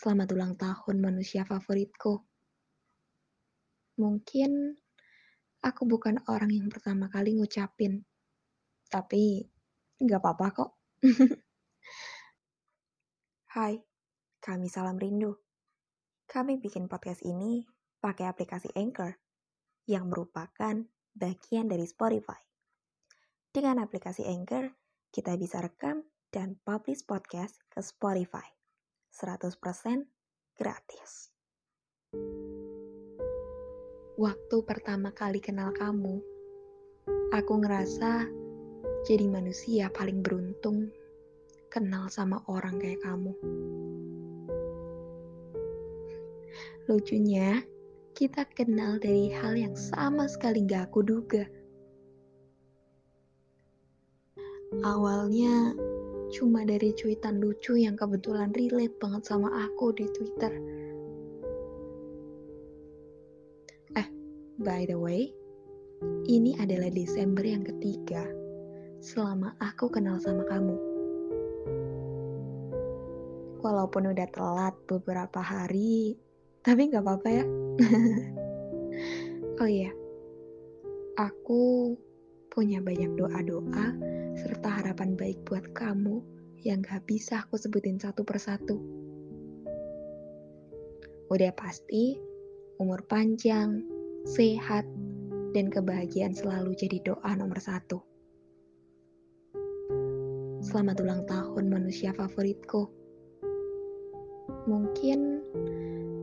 Selamat ulang tahun manusia favoritku. Mungkin aku bukan orang yang pertama kali ngucapin. Tapi nggak apa-apa kok. Hai, kami Salam Rindu. Kami bikin podcast ini pakai aplikasi Anchor yang merupakan bagian dari Spotify. Dengan aplikasi Anchor, kita bisa rekam dan publish podcast ke Spotify. 100% gratis. Waktu pertama kali kenal kamu, aku ngerasa jadi manusia paling beruntung kenal sama orang kayak kamu. Lucunya, kita kenal dari hal yang sama sekali gak aku duga. Awalnya cuma dari cuitan lucu yang kebetulan relate banget sama aku di Twitter. Eh, by the way, ini adalah Desember yang ketiga selama aku kenal sama kamu. Walaupun udah telat beberapa hari, tapi gak apa-apa ya. oh iya, aku punya banyak doa-doa serta harapan baik buat kamu yang gak bisa aku sebutin satu persatu. Udah pasti, umur panjang, sehat, dan kebahagiaan selalu jadi doa nomor satu. Selamat ulang tahun manusia favoritku. Mungkin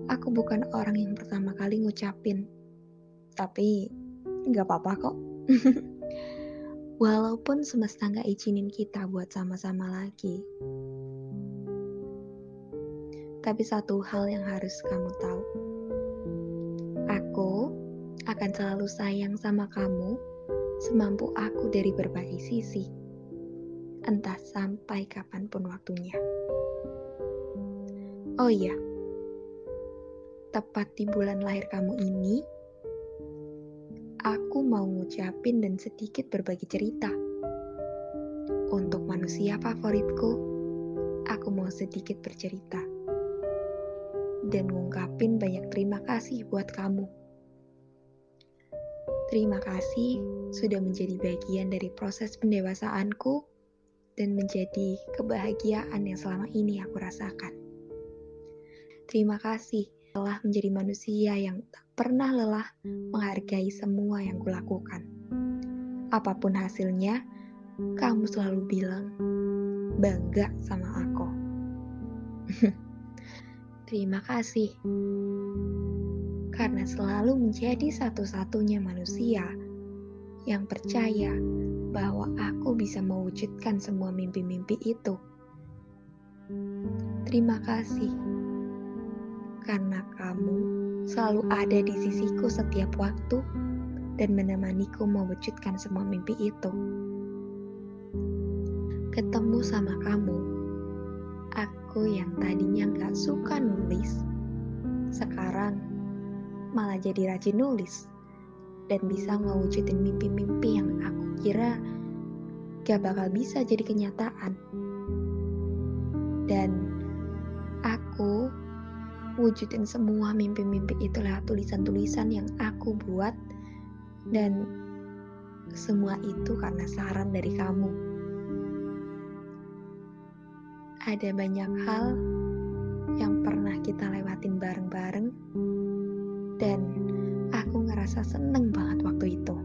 aku bukan orang yang pertama kali ngucapin, tapi gak apa-apa kok. Walaupun semesta nggak izinin kita buat sama-sama lagi. Tapi satu hal yang harus kamu tahu. Aku akan selalu sayang sama kamu semampu aku dari berbagai sisi. Entah sampai kapan pun waktunya. Oh iya, tepat di bulan lahir kamu ini, aku mau ngucapin dan sedikit berbagi cerita. Untuk manusia favoritku, aku mau sedikit bercerita. Dan ngungkapin banyak terima kasih buat kamu. Terima kasih sudah menjadi bagian dari proses pendewasaanku dan menjadi kebahagiaan yang selama ini aku rasakan. Terima kasih telah menjadi manusia yang tak pernah lelah menghargai semua yang kulakukan. Apa pun hasilnya, kamu selalu bilang bangga sama aku. Terima kasih karena selalu menjadi satu-satunya manusia yang percaya bahwa aku bisa mewujudkan semua mimpi-mimpi itu. Terima kasih karena kamu selalu ada di sisiku setiap waktu dan menemaniku mewujudkan semua mimpi itu. Ketemu sama kamu, aku yang tadinya gak suka nulis, sekarang malah jadi rajin nulis dan bisa ngewujudin mimpi-mimpi yang aku kira gak bakal bisa jadi kenyataan. Dan wujudin semua mimpi-mimpi itu lewat tulisan-tulisan yang aku buat dan semua itu karena saran dari kamu. Ada banyak hal yang pernah kita lewatin bareng-bareng dan aku ngerasa seneng banget waktu itu.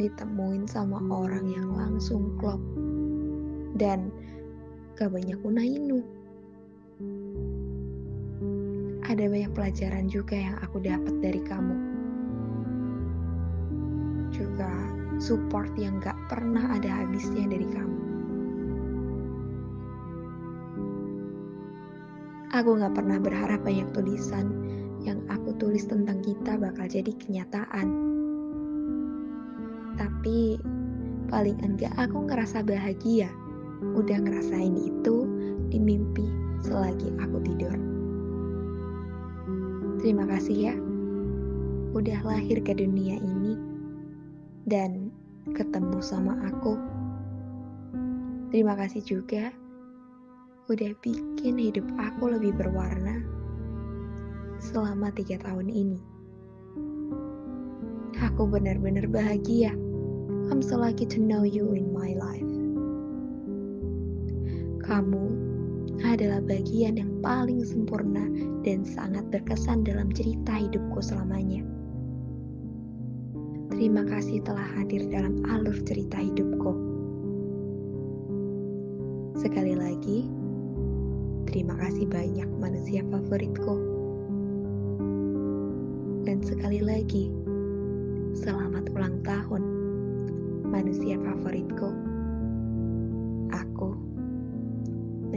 Ditemuin sama orang yang langsung klop dan gak banyak unainu ada banyak pelajaran juga yang aku dapat dari kamu. Juga support yang gak pernah ada habisnya dari kamu. Aku gak pernah berharap banyak tulisan yang aku tulis tentang kita bakal jadi kenyataan. Tapi paling enggak aku ngerasa bahagia. Udah ngerasain itu di mimpi selagi aku tidur. Terima kasih ya, udah lahir ke dunia ini dan ketemu sama aku. Terima kasih juga udah bikin hidup aku lebih berwarna selama tiga tahun ini. Aku benar-benar bahagia. I'm so lucky to know you in my life. Kamu adalah bagian yang paling sempurna dan sangat berkesan dalam cerita hidupku selamanya. Terima kasih telah hadir dalam alur cerita hidupku. Sekali lagi, terima kasih banyak manusia favoritku. Dan sekali lagi, selamat ulang tahun